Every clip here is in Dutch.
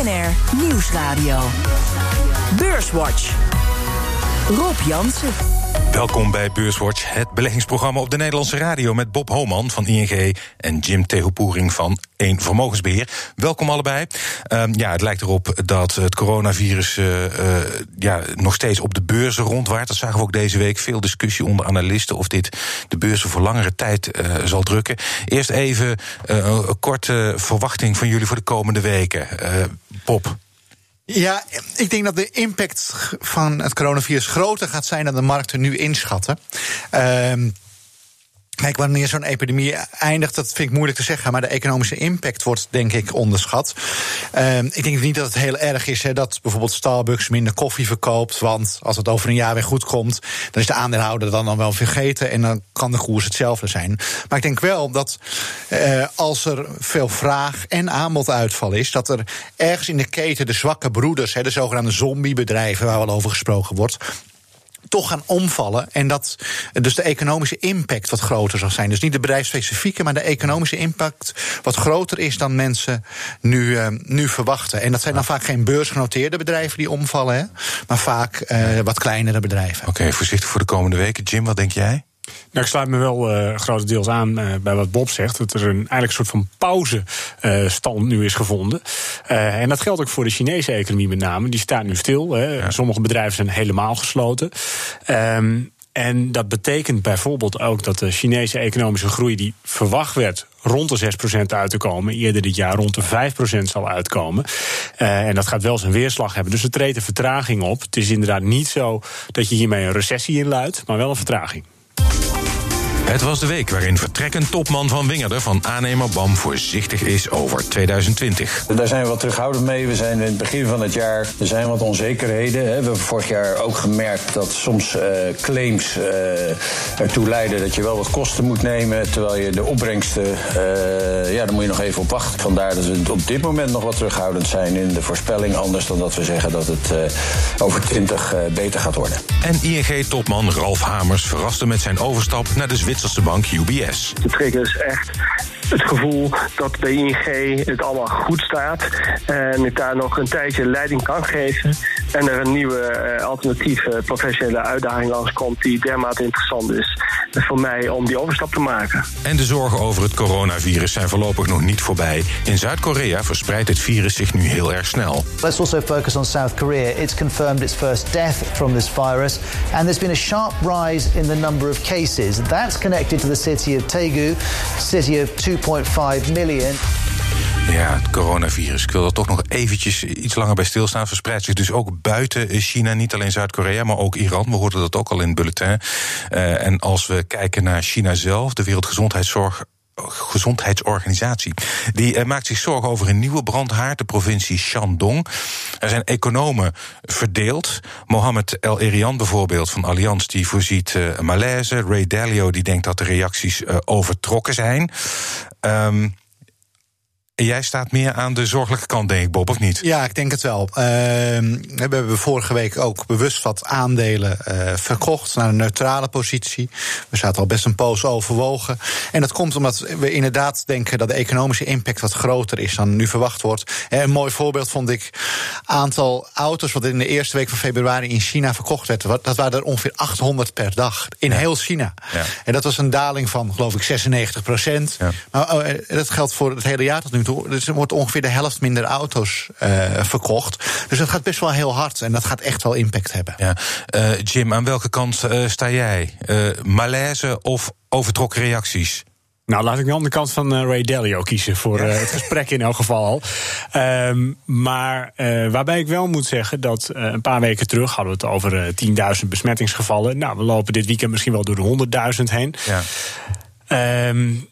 BNR Nieuwsradio. Beurswatch. Rob Jansen. Welkom bij Beurswatch, het beleggingsprogramma op de Nederlandse radio met Bob Homan van ING en Jim Tehopoering van Eén Vermogensbeheer. Welkom allebei. Um, ja, het lijkt erop dat het coronavirus uh, uh, ja, nog steeds op de beurzen rondwaart. Dat zagen we ook deze week. Veel discussie onder analisten of dit de beurzen voor langere tijd uh, zal drukken. Eerst even een korte verwachting van jullie voor de komende weken. Bob. Ja, ik denk dat de impact van het coronavirus groter gaat zijn dan de markten nu inschatten. Uh, Kijk, wanneer zo'n epidemie eindigt, dat vind ik moeilijk te zeggen. Maar de economische impact wordt, denk ik, onderschat. Uh, ik denk niet dat het heel erg is hè, dat bijvoorbeeld Starbucks minder koffie verkoopt. Want als het over een jaar weer goed komt, dan is de aandeelhouder dan, dan wel vergeten. En dan kan de koers hetzelfde zijn. Maar ik denk wel dat uh, als er veel vraag en aanboduitval is, dat er ergens in de keten de zwakke broeders, hè, de zogenaamde zombiebedrijven, waar wel over gesproken wordt, toch gaan omvallen. En dat dus de economische impact wat groter zal zijn. Dus niet de bedrijfsspecifieke, maar de economische impact wat groter is dan mensen nu, uh, nu verwachten. En dat zijn dan vaak geen beursgenoteerde bedrijven die omvallen, hè, maar vaak uh, wat kleinere bedrijven. Oké, okay, voorzichtig voor de komende weken. Jim, wat denk jij? Nou, ik sluit me wel uh, grotendeels aan uh, bij wat Bob zegt. Dat er een eigenlijk een soort van pauzestand uh, nu is gevonden. en dat geldt ook voor de Chinese economie met name. Die staat nu stil. Hè. Ja. Sommige bedrijven zijn helemaal gesloten. Um, en dat betekent bijvoorbeeld ook dat de Chinese economische groei, die verwacht werd rond de 6% uit te komen, eerder dit jaar rond de 5% zal uitkomen. Uh, en dat gaat wel zijn weerslag hebben. Dus er treedt een vertraging op. Het is inderdaad niet zo dat je hiermee een recessie inluidt, maar wel een vertraging. Bye. Het was de week waarin vertrekkend topman van Wingerden van aannemer BAM voorzichtig is over 2020. Daar zijn we wat terughoudend mee. We zijn in het begin van het jaar, er zijn wat onzekerheden. We hebben vorig jaar ook gemerkt dat soms uh, claims uh, ertoe leiden dat je wel wat kosten moet nemen. Terwijl je de opbrengsten, uh, ja, daar moet je nog even op wachten. Vandaar dat we op dit moment nog wat terughoudend zijn in de voorspelling. Anders dan dat we zeggen dat het over 20 beter gaat worden. En ING-topman Ralf Hamers verraste met zijn overstap naar de Zwitserse Bank UBS. De trigger is echt het gevoel dat bij ING het allemaal goed staat. En ik daar nog een tijdje leiding kan geven. En er een nieuwe uh, alternatieve professionele uitdaging langskomt die dermate interessant is voor mij om die overstap te maken. En de zorgen over het coronavirus zijn voorlopig nog niet voorbij. In Zuid-Korea verspreidt het virus zich nu heel erg snel. Let's also focus on South Korea. It's confirmed its first death from this virus and there's been a sharp rise in the number of cases. That's connected to the city of Daegu, city of 2.5 million. Ja, het coronavirus. Ik wil er toch nog eventjes iets langer bij stilstaan. Verspreidt zich dus ook buiten China, niet alleen Zuid-Korea, maar ook Iran. We hoorden dat ook al in het bulletin. Uh, en als we kijken naar China zelf, de Wereldgezondheidszorg Gezondheidsorganisatie. Die uh, maakt zich zorgen over een nieuwe brandhaard, de provincie Shandong. Er zijn economen verdeeld. Mohamed El Erian bijvoorbeeld van Allianz, die voorziet uh, malaise. Ray Dalio die denkt dat de reacties uh, overtrokken zijn. Um, Jij staat meer aan de zorgelijke kant, denk ik, Bob, of niet? Ja, ik denk het wel. Uh, we hebben vorige week ook bewust wat aandelen uh, verkocht naar een neutrale positie. We zaten al best een poos overwogen. En dat komt omdat we inderdaad denken dat de economische impact wat groter is dan nu verwacht wordt. En een mooi voorbeeld vond ik aantal auto's wat in de eerste week van februari in China verkocht werd. Dat waren er ongeveer 800 per dag in ja. heel China. Ja. En dat was een daling van, geloof ik, 96 procent. Ja. Maar oh, dat geldt voor het hele jaar tot nu toe. Dus er wordt ongeveer de helft minder auto's uh, verkocht. Dus dat gaat best wel heel hard en dat gaat echt wel impact hebben. Ja. Uh, Jim, aan welke kant uh, sta jij? malaise of overtrokken reacties? Nou, laat ik de andere kant van Ray Dalio kiezen voor ja. het gesprek in elk geval. Um, maar uh, waarbij ik wel moet zeggen dat uh, een paar weken terug hadden we het over uh, 10.000 besmettingsgevallen. Nou, we lopen dit weekend misschien wel door de 100.000 heen. Ja. Um,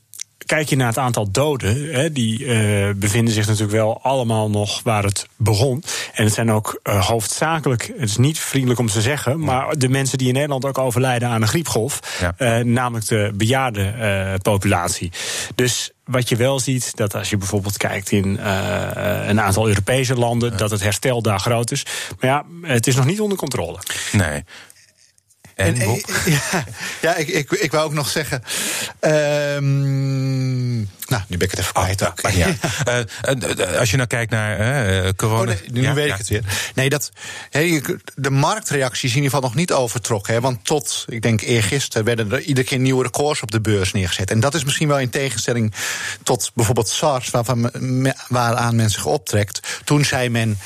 kijk je naar het aantal doden, hè, die uh, bevinden zich natuurlijk wel allemaal nog waar het begon. En het zijn ook uh, hoofdzakelijk, het is niet vriendelijk om te zeggen, maar de mensen die in Nederland ook overlijden aan een griepgolf, ja. uh, namelijk de bejaarde populatie. Dus wat je wel ziet, dat als je bijvoorbeeld kijkt in uh, een aantal Europese landen, dat het herstel daar groot is. Maar ja, het is nog niet onder controle. Nee. En, En, Bob? ja, ja ik, ik, ik wou ook nog zeggen. ehm, nou, nu ben ik het even kwijt ook. Ah, ja. Eh, eh, als je nou kijkt naar eh, corona. Oh, nee, nu Ja, weet ik het weer. Nee, dat, de marktreactie is in ieder geval nog niet overtrokken. Hè, want tot, ik denk eergisteren, werden er iedere keer nieuwe records op de beurs neergezet. En dat is misschien wel in tegenstelling tot bijvoorbeeld SARS, waarvan, waaraan men zich optrekt. Toen zei men,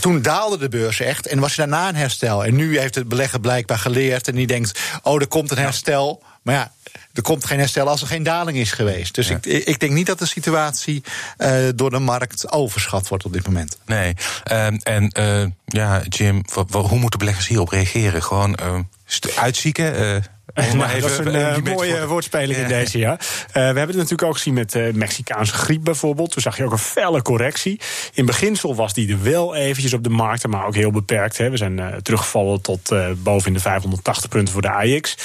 toen daalde de beurs echt en was er daarna een herstel. En nu heeft het belegger blijkbaar geleerd en die denkt, oh, er komt een herstel. Maar ja, er komt geen herstel als er geen daling is geweest. Dus ik, ik denk niet dat de situatie eh, door de markt overschat wordt op dit moment. Nee. Ehm, en eh, ja, Jim, hoe moeten beleggers hierop reageren? Gewoon eh, st- uitzieken? Eh, maar dat is een eh, eh, mooie woordspeling in deze, ja. Eh, we hebben het natuurlijk ook gezien met de Mexicaanse griep bijvoorbeeld. Toen zag je ook een felle correctie. In beginsel was die er wel eventjes op de markten, maar ook heel beperkt. Hè. We zijn eh, teruggevallen tot eh, boven in de 580 punten voor de AX.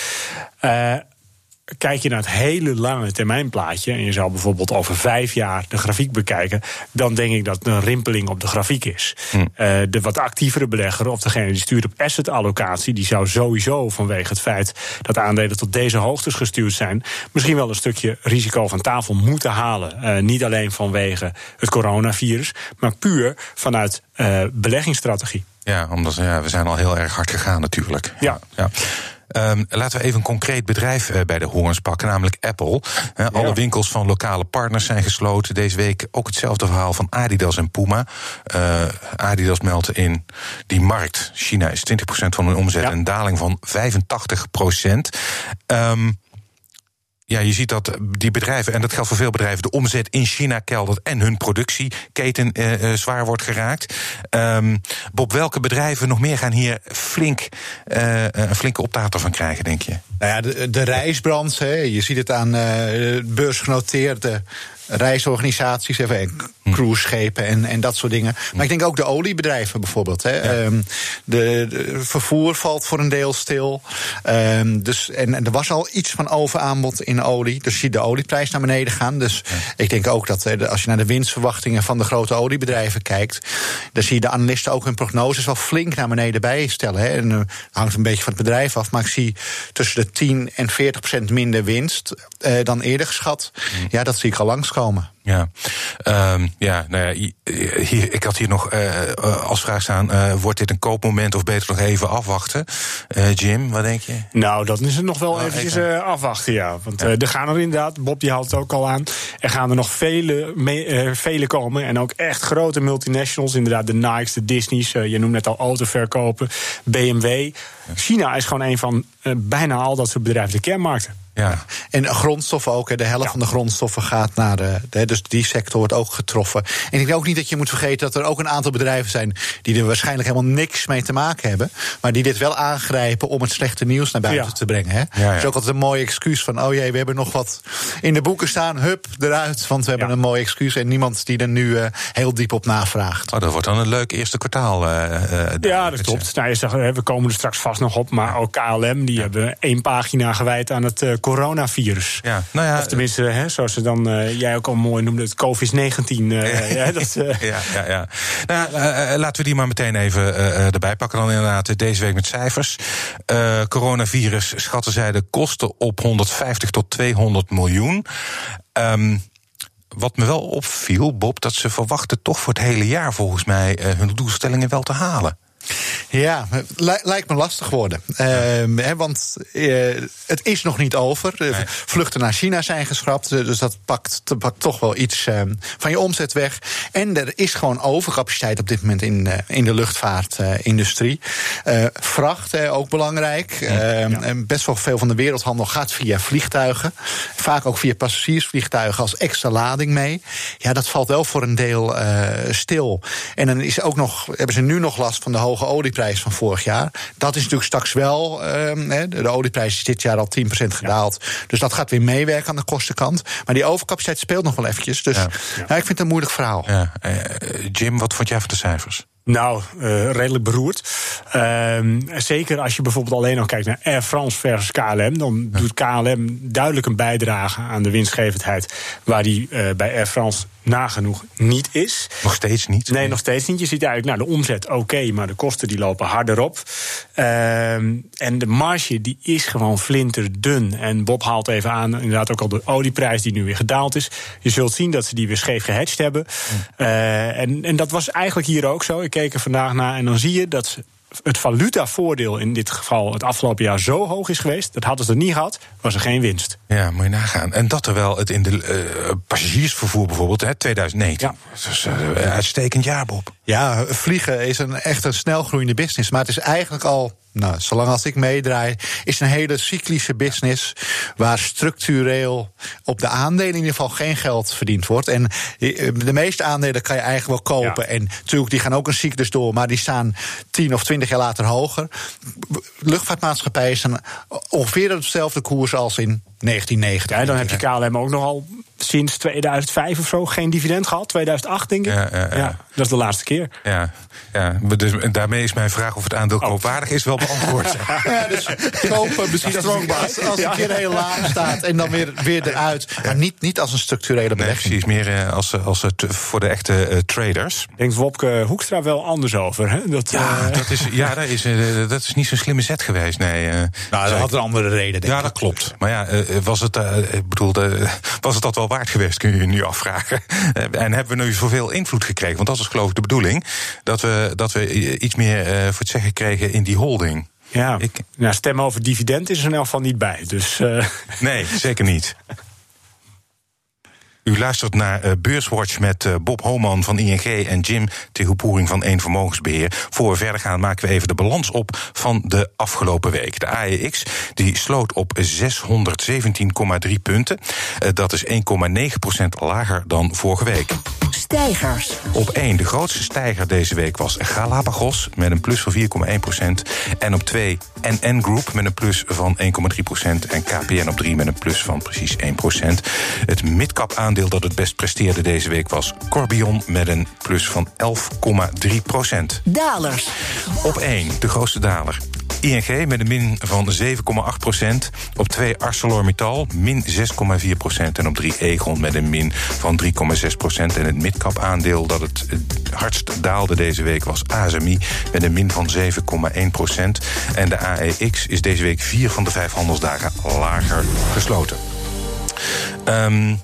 Kijk je naar het hele lange termijnplaatje, en je zou bijvoorbeeld over vijf jaar de grafiek bekijken, dan denk ik dat het een rimpeling op de grafiek is. Eh, de wat actievere belegger, of degene die stuurt op asset allocatie, die zou sowieso vanwege het feit dat aandelen tot deze hoogtes gestuurd zijn, misschien wel een stukje risico van tafel moeten halen. Eh, niet alleen vanwege het coronavirus, maar puur vanuit eh, beleggingsstrategie. Ja, omdat ja, we zijn al heel erg hard gegaan natuurlijk. Ja. ja. Ehm, laten we even een concreet bedrijf eh, bij de horens pakken, namelijk Apple. Eh, alle winkels van lokale partners zijn gesloten. Deze week ook hetzelfde verhaal van Adidas en Puma. Eh, Adidas meldt in die markt, China is 20% van hun omzet, Ja. een daling van 85%. Ehm ja, je ziet dat die bedrijven, en dat geldt voor veel bedrijven, de omzet in China keldert en hun productieketen eh, eh, zwaar wordt geraakt. Ehm, Bob, welke bedrijven nog meer gaan hier flink eh, een flinke optater van krijgen, denk je? Nou ja, de, de hè, je ziet het aan eh beursgenoteerde reisorganisaties, even, cruiseschepen en, en dat soort dingen. Maar ik denk ook de oliebedrijven bijvoorbeeld. Hè. Ehm, de, de vervoer valt voor een deel stil. Ehm, dus, en, en er was al iets van overaanbod in olie. Dus je ziet de olieprijs naar beneden gaan. Dus ik denk ook dat eh, als je naar de winstverwachtingen van de grote oliebedrijven kijkt, dan zie je de analisten ook hun prognoses wel flink naar beneden bijstellen. Hè. En eh, hangt een beetje van het bedrijf af. Maar ik zie tussen de 10 en 40 procent minder winst eh, dan eerder geschat. Ja, dat zie ik al langskomen. Ja, Ehm, ja, nou ja, hi- hier, ik had hier nog eh, eh, als vraag staan: eh, wordt dit een koopmoment of beter nog even afwachten? Eh, Jim, wat denk je? Nou, dat is het nog wel Oh, eventjes even. eh, afwachten, ja. Want eh, er gaan er inderdaad, Bob die haalt het ook al aan... er gaan er nog vele, me- vele komen. En ook echt grote multinationals, inderdaad de Nikes, de Disney's... je noemt net al autoverkopen, BMW. China is gewoon een van bijna al dat soort bedrijven de kernmarkten. Ja, En grondstoffen ook. hè. De helft Ja. van de grondstoffen gaat naar de. de- Dus die sector wordt ook getroffen. En ik denk ook niet dat je moet vergeten dat er ook een aantal bedrijven zijn. die er waarschijnlijk helemaal niks mee te maken hebben. maar die dit wel aangrijpen om het slechte nieuws naar buiten Ja. te brengen. Hè. ja. Dat is ook altijd een mooi excuus van. oh jee, we hebben nog wat in de boeken staan. Hup, eruit. Want we hebben een mooi excuus. en niemand die er nu eh, heel diep op navraagt. oh, dat wordt dan een leuk eerste kwartaal. eh, eh, Ja, dat klopt. Nou, je zegt, hè, we komen er straks vast nog op. Maar ook KLM, die hebben één pagina gewijd aan het eh, coronavirus. Ja, nou ja, Of tenminste, hè, zoals ze dan, eh, jij ook al mooi noemde, het COVID-19. eh, ja, dat, eh, Ja, ja, ja. Nou, eh, eh, laten we die maar meteen even eh, eh, erbij pakken dan inderdaad. Deze week met cijfers. Eh, coronavirus schatten zij de kosten op 150 tot 200 miljoen. Ehm, wat me wel opviel, Bob, dat ze verwachten toch voor het hele jaar volgens mij eh, hun doelstellingen wel te halen. Ja, li- lijkt me lastig worden. Ehm, hè, want eh, het is nog niet over. Nee. Vluchten naar China zijn geschrapt. eh, Dus dat pakt, toch wel iets ehm, van je omzet weg. En er is gewoon overcapaciteit op dit moment in, eh, in de luchtvaartindustrie. Eh vracht, eh, ook belangrijk. Ehm, en best wel veel van de wereldhandel gaat via vliegtuigen. Vaak ook via passagiersvliegtuigen als extra lading mee. Ja, dat valt wel voor een deel eh, stil. En dan is ook nog, hebben ze nu nog last van de hoge olieprijs van vorig jaar. Dat is natuurlijk straks wel. ehm, hè, de, olieprijs is dit jaar al 10% gedaald. Dus dat gaat weer meewerken aan de kostenkant. Maar die overcapaciteit speelt nog wel eventjes. Dus Ja. ja. ik vind het een moeilijk verhaal. Ja, eh, Jim, wat vond jij van de cijfers? Nou, uh, redelijk beroerd. Uh, zeker als je bijvoorbeeld alleen nog kijkt naar Air France versus KLM. Dan doet KLM duidelijk een bijdrage aan de winstgevendheid. Waar die uh, bij Air France nagenoeg niet is. Nog steeds niet? Nee, nog steeds niet. Je ziet eigenlijk, nou, de omzet oké, okay, maar de kosten die lopen harder op. Ehm, en de marge die is gewoon flinterdun. En Bob haalt even aan, inderdaad ook al de olieprijs die nu weer gedaald is. Je zult zien dat ze die weer scheef gehedged hebben. Uh, en, en dat was eigenlijk hier ook zo. Ik keek er vandaag naar en dan zie je dat het valutavoordeel in dit geval het afgelopen jaar zo hoog is geweest. Dat hadden ze er niet gehad, was er geen winst. Ja, moet je nagaan. En dat terwijl het in de uh, passagiersvervoer bijvoorbeeld, hè, 2019. Ja. Dat is een uh, uitstekend jaar, Bob. Ja, vliegen is een echt een snelgroeiende business. Maar het is eigenlijk al nou, zolang als ik meedraai, is een hele cyclische business waar structureel op de aandelen in ieder geval geen geld verdiend wordt. En de meeste aandelen kan je eigenlijk wel kopen. En natuurlijk, die gaan ook een cyclus door, maar die staan 10 of 20 jaar later hoger. Luchtvaartmaatschappijen staan ongeveer op dezelfde koers als in 1990. Ja, dan heb je KLM ook nogal sinds 2005 of zo geen dividend gehad. 2008, denk ik. Ja, ja, ja. Dat is de laatste keer. Ja, ja. Dus, daarmee is mijn vraag of het aandeel oh. koopwaardig is wel beantwoord. ja, dus kopen misschien als, als, als een keer heel laag staat en dan weer, weer eruit. Maar niet, niet als een structurele belegging. Nee, precies, meer uh, als, als het voor de echte uh, traders. Denkt Wopke Hoekstra wel anders over? Hè? Dat, ja, uh, dat is, ja dat, is, dat is niet zo'n slimme zet geweest. Nee, nou, dat had een andere reden. Denk ja, dat klopt. Maar ja, was het, ik bedoel, was het dat wel waard geweest, kun je je nu afvragen. en hebben we nu zoveel invloed gekregen? Want dat is geloof ik de bedoeling. Dat we, dat we iets meer voor het zeggen kregen in die holding. Ja, ik, nou, stemmen over dividend is er in elk geval niet bij. Dus, uh... Nee, zeker niet. U luistert naar uh, Beurswatch met uh, Bob Homan van ING en Jim Tegelpoering van Eén Vermogensbeheer. Voor we verder gaan maken we even de balans op van de afgelopen week. De AEX die sloot op 617,3 punten. Uh, dat is 1,9% lager dan vorige week. Stijgers. Op 1, de grootste stijger deze week was Galapagos met een plus van 4,1% En op 2, NN Group met een plus van 1,3% En KPN op 3 met een plus van precies 1% Het midcap aan aandeel dat het best presteerde deze week was Corbion met een plus van 11,3 procent. Dalers. Op 1, de grootste daler. ING met een min van 7,8 procent. Op 2 ArcelorMittal min 6,4 procent. En op 3 Egon met een min van 3,6 procent. En het midcap aandeel dat het hardst daalde deze week was ASMI met een min van 7,1 procent. En de AEX is deze week vier van de vijf handelsdagen lager gesloten. Um,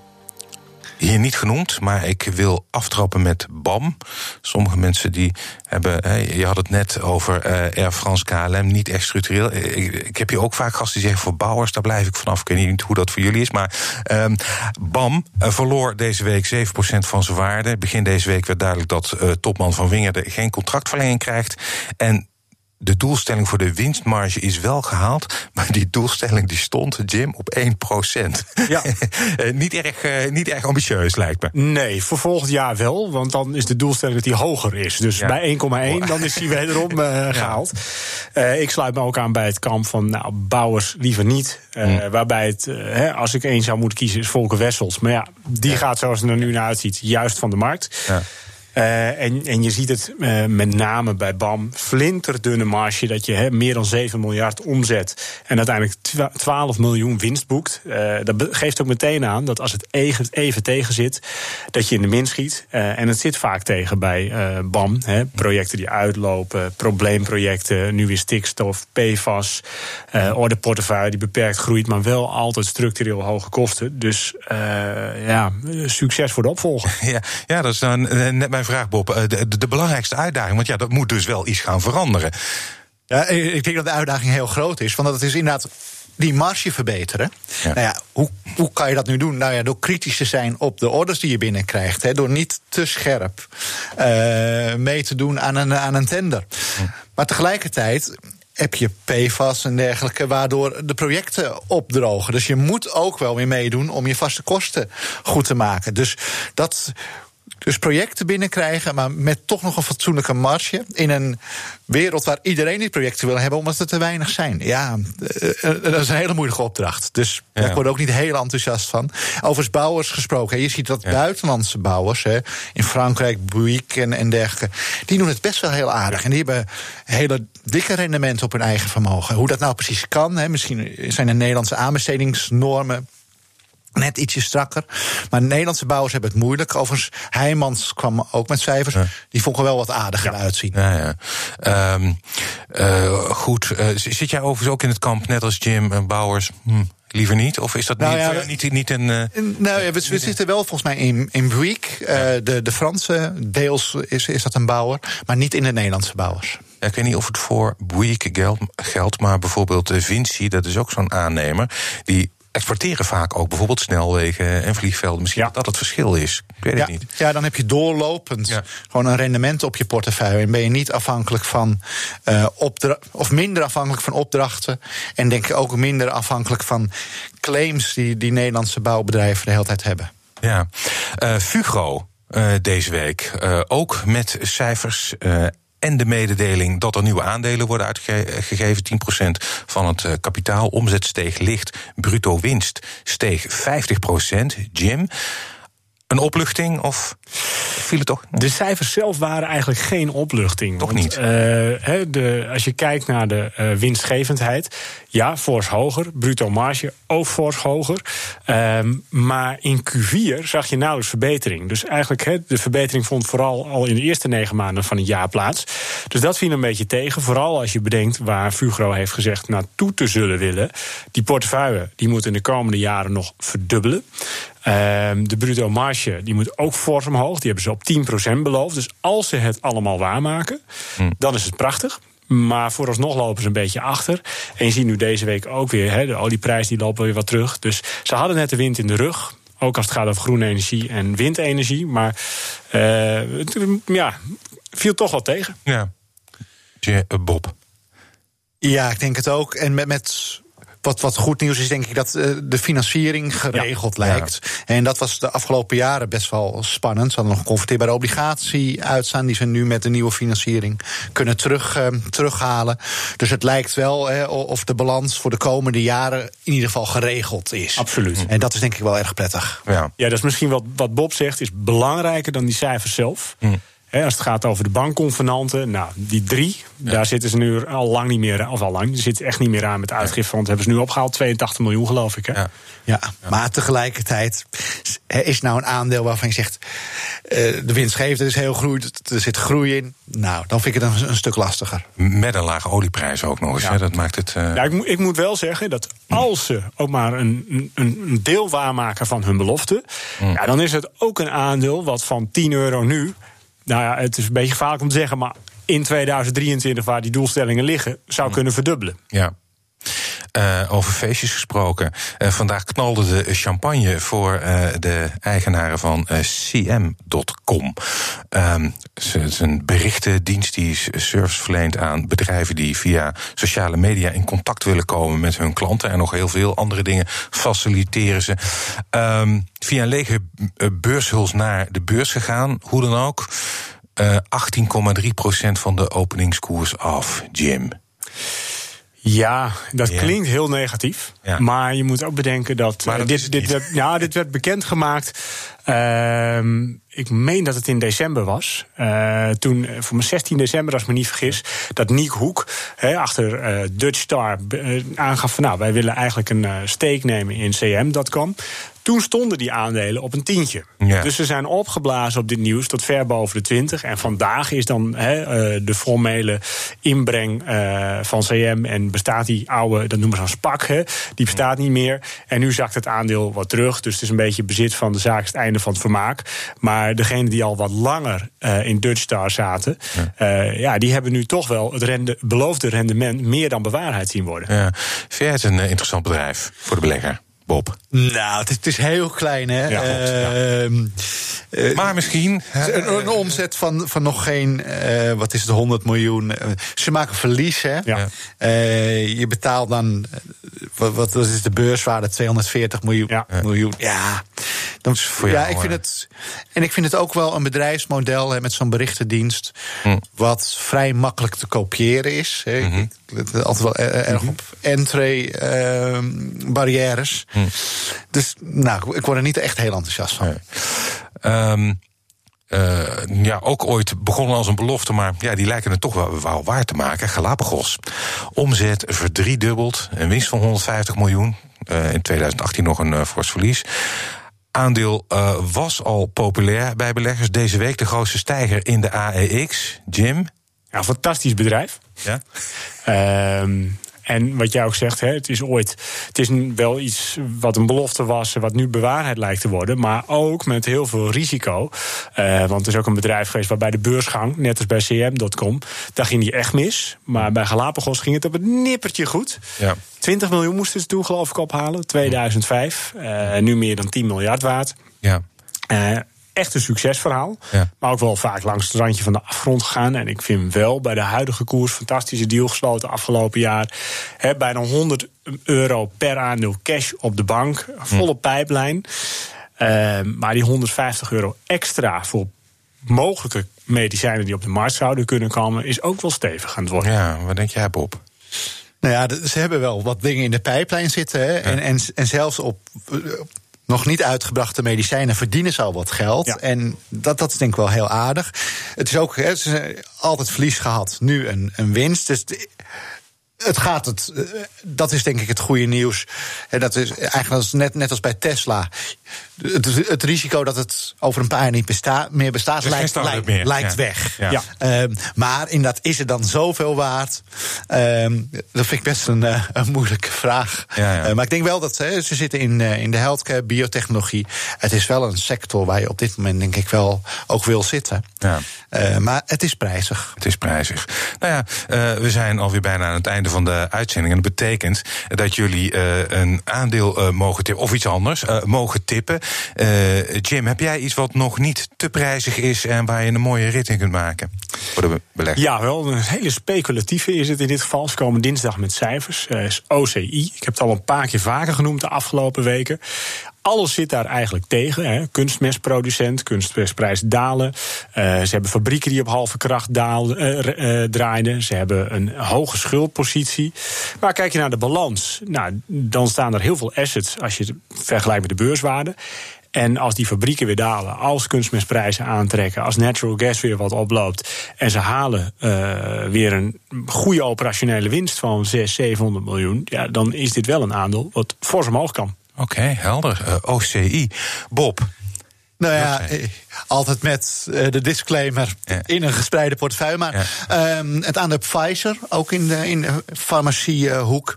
hier niet genoemd, maar ik wil aftrappen met BAM. Sommige mensen die hebben, je had het net over uh, Air France KLM, niet echt structureel. Ik, heb hier ook vaak gasten die zeggen voor bouwers, daar blijf ik vanaf. Ik weet niet hoe dat voor jullie is, maar um, BAM uh, verloor deze week 7% van zijn waarde. Begin deze week werd duidelijk dat uh, topman van Wingerde geen contractverlenging krijgt. En de doelstelling voor de winstmarge is wel gehaald. Maar die doelstelling die stond, Jim, op 1 Ja. Eh, niet, erg, uh, niet erg ambitieus, lijkt me. Nee, voor volgend jaar wel. Want dan is de doelstelling dat die hoger is. Dus bij 1,1 dan is die wederom uh, gehaald. Ja. ik sluit me ook aan bij het kamp van nou, bouwers liever niet. Mm. Waarbij het, hè, als ik één zou moeten kiezen, is Volker Wessels. Maar ja, die gaat zoals het er nu naar uitziet, juist van de markt. Ja. Uh, en, en je ziet het uh, met name bij BAM, flinterdunne marge, dat je meer dan 7 miljard omzet en uiteindelijk 12 miljoen winst boekt. Uh, dat geeft ook meteen aan dat als het even, even tegen zit, dat je in de min schiet. en het zit vaak tegen bij BAM. Projecten die uitlopen, probleemprojecten, nu weer stikstof, PFAS, ordeportefeuille die beperkt groeit, maar wel altijd structureel hoge kosten. Dus ja, succes voor de opvolger. Ja, ja dat is dan net mijn vraag, Bob. Eh, de, de, de, belangrijkste uitdaging, want ja, dat moet dus wel iets gaan veranderen. Ja, ik denk dat de uitdaging heel groot is. Want dat is inderdaad die marge verbeteren. Ja. Nou ja, hoe, hoe kan je dat nu doen? Nou ja, door kritisch te zijn op de orders die je binnenkrijgt. Hè, door niet te scherp uh, mee te doen aan een, aan een tender. Maar tegelijkertijd heb je PFAS en dergelijke, waardoor de projecten opdrogen. Dus je moet ook wel weer meedoen om je vaste kosten goed te maken. Dus dat dus projecten binnenkrijgen, maar met toch nog een fatsoenlijke marge. In een wereld waar iedereen die projecten wil hebben, omdat er te weinig zijn. Ja, eh, eh, dat is een hele moeilijke opdracht. Dus Ja. daar word ik ook niet heel enthousiast van. Overigens bouwers gesproken. Je ziet dat buitenlandse bouwers, hè, in Frankrijk, Bouygues en, en dergelijke, die doen het best wel heel aardig. En die hebben hele dikke rendementen op hun eigen vermogen. Hoe dat nou precies kan, hè, misschien zijn de Nederlandse aanbestedingsnormen net ietsje strakker. Maar de Nederlandse bouwers hebben het moeilijk. Overigens, Heijmans kwam ook met cijfers. Die vond wel wat aardiger uitzien. Ja, ja. Ehm, eh, goed. Eh, zit jij overigens ook in het kamp, net als Jim en Bouwers? Hm, liever niet? Of is dat Nou niet, ja, eh, niet, niet een. En, Nou ja, we, we zitten wel volgens mij in, in. Eh, de, de Franse, deels is, is dat een bouwer. Maar niet in de Nederlandse bouwers. Ja, ik weet niet of het voor geld- geldt, maar bijvoorbeeld Vinci, dat is ook zo'n aannemer. Die exporteren vaak ook bijvoorbeeld snelwegen en vliegvelden. Misschien dat dat het verschil is. Ik weet Ja, het niet. ja, dan heb je doorlopend Ja. gewoon een rendement op je portefeuille. En ben je niet afhankelijk van eh opdra- of minder afhankelijk van opdrachten. En denk ik ook minder afhankelijk van claims die, die Nederlandse bouwbedrijven de hele tijd hebben. Ja. Eh, Fugro eh, deze week ook met cijfers. eh, en de mededeling dat er nieuwe aandelen worden uitgegeven. 10% van het eh, kapitaal. Omzet steeg licht. Bruto winst steeg 50%. Jim, een opluchting of viel het toch? De cijfers zelf waren eigenlijk geen opluchting. Toch Want, niet? eh, de, als je kijkt naar de eh, winstgevendheid, ja, fors hoger. Bruto marge ook fors hoger. Ehm, maar in Q4 zag je nauwelijks verbetering. Dus eigenlijk, hè, de verbetering vond vooral al in de eerste negen maanden van het jaar plaats. Dus dat viel een beetje tegen. Vooral als je bedenkt waar Fugro heeft gezegd naartoe te zullen willen. Die portefeuille die moet in de komende jaren nog verdubbelen. Ehm, de bruto marge die moet ook fors omhoog. Die hebben ze op 10% beloofd. Dus als ze het allemaal waarmaken, dan is het prachtig. Maar vooralsnog lopen ze een beetje achter. En je ziet nu deze week ook weer, hè, de olieprijs die lopen weer wat terug. Dus ze hadden net de wind in de rug. Ook als het gaat over groene energie en windenergie. Maar eh, het ja, viel toch wel tegen. Ja. Je, eh, Bob. Ja, ik denk het ook. En met, met wat, wat goed nieuws is, denk ik dat eh, de financiering geregeld lijkt. En dat was de afgelopen jaren best wel spannend. Ze hadden nog een converteerbare obligatie uitstaan, die ze nu met de nieuwe financiering kunnen terug, eh, terughalen. Dus het lijkt wel eh, of de balans voor de komende jaren in ieder geval geregeld is. Absoluut. En dat is denk ik wel erg prettig. Ja. Ja, dat is misschien wat, wat Bob zegt, is belangrijker dan die cijfers zelf. Als het gaat over de bankconvenanten, nou, die drie, daar zitten ze nu al lang niet meer, of al lang, die zitten echt niet meer aan met uitgifte, want hebben ze nu opgehaald, 82 miljoen geloof ik. Hè? Ja. Ja, maar tegelijkertijd er is nou een aandeel waarvan je zegt... eh, de winstgevendheid is heel groei, er zit groei in. Nou, dan vind ik het een, een stuk lastiger. Met een lage olieprijs ook nog eens. Ja. Hè? Dat maakt het. eh, Ja, ik, moet- ik moet wel zeggen dat als ze ook maar een, een, een deel waarmaken van hun belofte, ja, dan is het ook een aandeel wat van 10 euro nu, nou ja, het is een beetje gevaarlijk om te zeggen, maar in 2023, waar die doelstellingen liggen, zou kunnen verdubbelen. Ja. Eh, over feestjes gesproken. Eh, vandaag knalde de champagne voor eh, de eigenaren van CM.com. Ehm, het is een berichtendienst die service verleent aan bedrijven die via sociale media in contact willen komen met hun klanten. En nog heel veel andere dingen faciliteren ze. Ehm, via lege beurshuls naar de beurs gegaan, hoe dan ook. Eh 18,3% van de openingskoers af, Jim. Ja, dat Ja. klinkt heel negatief. Ja. Maar je moet ook bedenken dat, eh, dit, dit, werd, dit werd bekendgemaakt. Ehm, ik meen dat het in december was. Eh, toen, eh, voor mijn 16 december, als ik me niet vergis, dat Niek Hoek achter eh, Dutch Star aangaf van nou, wij willen eigenlijk een steek nemen in cm.com. Toen stonden die aandelen op een tientje. Ja. Dus ze zijn opgeblazen op dit nieuws tot ver boven de 20. En vandaag is dan de formele inbreng van CM. En bestaat die oude, dat noemen ze een SPAC, hè, die bestaat niet meer. En nu zakt het aandeel wat terug. Dus het is een beetje bezit van de zaak, is het einde van het vermaak. Maar degenen die al wat langer eh, in Dutch Star zaten, ja. ja, die hebben nu toch wel het rende, beloofde rendement meer dan bewaarheid zien worden. Ja. Vind jij het een eh, interessant bedrijf voor de belegger, Bob? Nou, het is, het is heel klein, hè? Ja, klopt, ja. Ehm, eh, Maar misschien. een, een omzet van, van nog geen, eh, wat is het, 100 miljoen. Eh, ze maken verlies, hè? Ja. Eh, je betaalt dan, eh, wat, wat is de beurswaarde? 240 miljoen. Ja. miljoen. Ja, Dan, voor ja, jou, ik vind eh. het. En ik vind het ook wel een bedrijfsmodel hè, met zo'n berichtendienst. Hm. wat vrij makkelijk te kopiëren is. Hè. Mhm. Ik let altijd wel eh, erg op entree-barrières. Hm. Dus nou, ik word er niet echt heel enthousiast van. Ehm, eh, ja, ook ooit begonnen als een belofte, maar ja, die lijken het toch wel, wel waar te maken. Galapagos. Omzet verdriedubbeld, een winst van 150 miljoen. Eh, in 2018 nog een eh, fors verlies. Aandeel eh, was al populair bij beleggers. Deze week de grootste stijger in de AEX. Jim? Ja, fantastisch bedrijf. Ja? En wat jij ook zegt, hè, het is ooit. Het is wel iets wat een belofte was, wat nu bewaarheid lijkt te worden. Maar ook met heel veel risico. Eh, want het is ook een bedrijf geweest waarbij de beursgang, net als bij CM.com, daar ging die echt mis. Maar bij Galapagos ging het op het nippertje goed. Ja. 20 miljoen moesten ze toen, geloof ik, ophalen. 2005. Eh, nu meer dan 10 miljard waard. Ja. Eh, echt een succesverhaal. Ja. Maar ook wel vaak langs het randje van de afgrond gegaan. En ik vind wel bij de huidige koers fantastische deal gesloten afgelopen jaar. He, bijna 100 euro per aandeel cash op de bank. Volle pijplijn. Eh, maar die 150 euro extra voor mogelijke medicijnen die op de markt zouden kunnen komen, is ook wel stevig aan het worden. ja, wat denk jij, Bob? Nou ja, ze hebben wel wat dingen in de pijplijn zitten. Hè? En, en, en zelfs op nog niet uitgebrachte medicijnen verdienen ze al wat geld. Ja. En dat, dat is denk ik wel heel aardig. Het is ook, altijd verlies gehad, nu een, een winst. Dus het gaat het. eh, Dat is denk ik het goede nieuws. En dat is eigenlijk net, net als bij Tesla. Het, het risico dat het over een paar jaar niet besta, meer bestaat, lijkt, lijkt, meer. lijkt Ja. weg. Ja. Ehm, maar inderdaad, is het dan zoveel waard? Ehm, dat vind ik best een, eh, een moeilijke vraag. Ja, ja. Eh, maar ik denk wel dat ze zitten in, eh, in de healthcare, biotechnologie. Het is wel een sector waar je op dit moment denk ik wel ook wil zitten. Ja. Eh, maar het is prijzig. Het is prijzig. Nou ja, eh, we zijn alweer bijna aan het einde van de uitzending. En dat betekent dat jullie eh, een aandeel eh, mogen tippen, of iets anders, eh, mogen tippen. Eh, Jim, heb jij iets wat nog niet te prijzig is en waar je een mooie rit in kunt maken voor de? Ja, wel een hele speculatieve is het in dit geval. Ze komen dinsdag met cijfers. Eh, is OCI. Ik heb het al een paar keer vaker genoemd de afgelopen weken. Alles zit daar eigenlijk tegen. Hè. Kunstmestproducent, kunstmestprijs dalen. Eh, ze hebben fabrieken die op halve kracht eh, eh, draaiden. Ze hebben een hoge schuldpositie. Maar kijk je naar de balans, nou, dan staan er heel veel assets als je het vergelijkt met de beurswaarde. En als die fabrieken weer dalen, als kunstmestprijzen aantrekken, als natural gas weer wat oploopt. en ze halen weer een goede operationele winst van 600, 700 miljoen. ja, dan is dit wel een aandeel wat fors omhoog kan. Oké, helder. Eh, OCI. Bob. Nou ja, altijd met eh, de disclaimer Ja. in een gespreide portefeuille. Maar ehm, het aandeel Pfizer, ook in de, in de farmaciehoek,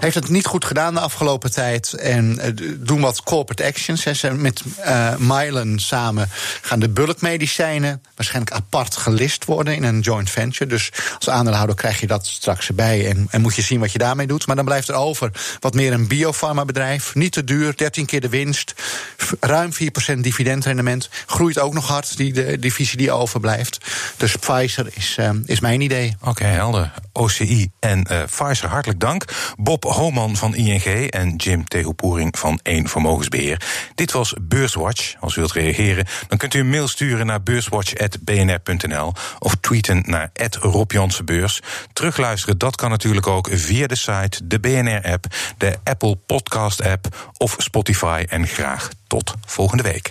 heeft het niet goed gedaan de afgelopen tijd. En eh, doen wat corporate actions. Hè. Ze met eh Mylan samen gaan de bulkmedicijnen waarschijnlijk apart gelist worden in een joint venture. Dus als aandeelhouder krijg je dat straks erbij. En, en moet je zien wat je daarmee doet. Maar dan blijft er over wat meer een biofarmabedrijf. Niet te duur, 13 keer de winst. Ruim 4% dividendrendement. Groeit ook nog hard, die de divisie die overblijft. Dus Pfizer is, eh, is mijn idee. Oké, helder. OCI en eh Pfizer, hartelijk dank. Bob Homan van ING en Jim Tehoepoering van 1 Vermogensbeheer. Dit was Beurswatch. Als u wilt reageren, dan kunt u een mail sturen naar beurswatch.bnr.nl of tweeten naar Rob Jansen Beurs. Terugluisteren, dat kan natuurlijk ook via de site, de BNR-app, de Apple Podcast-app of Spotify. En graag tot volgende week.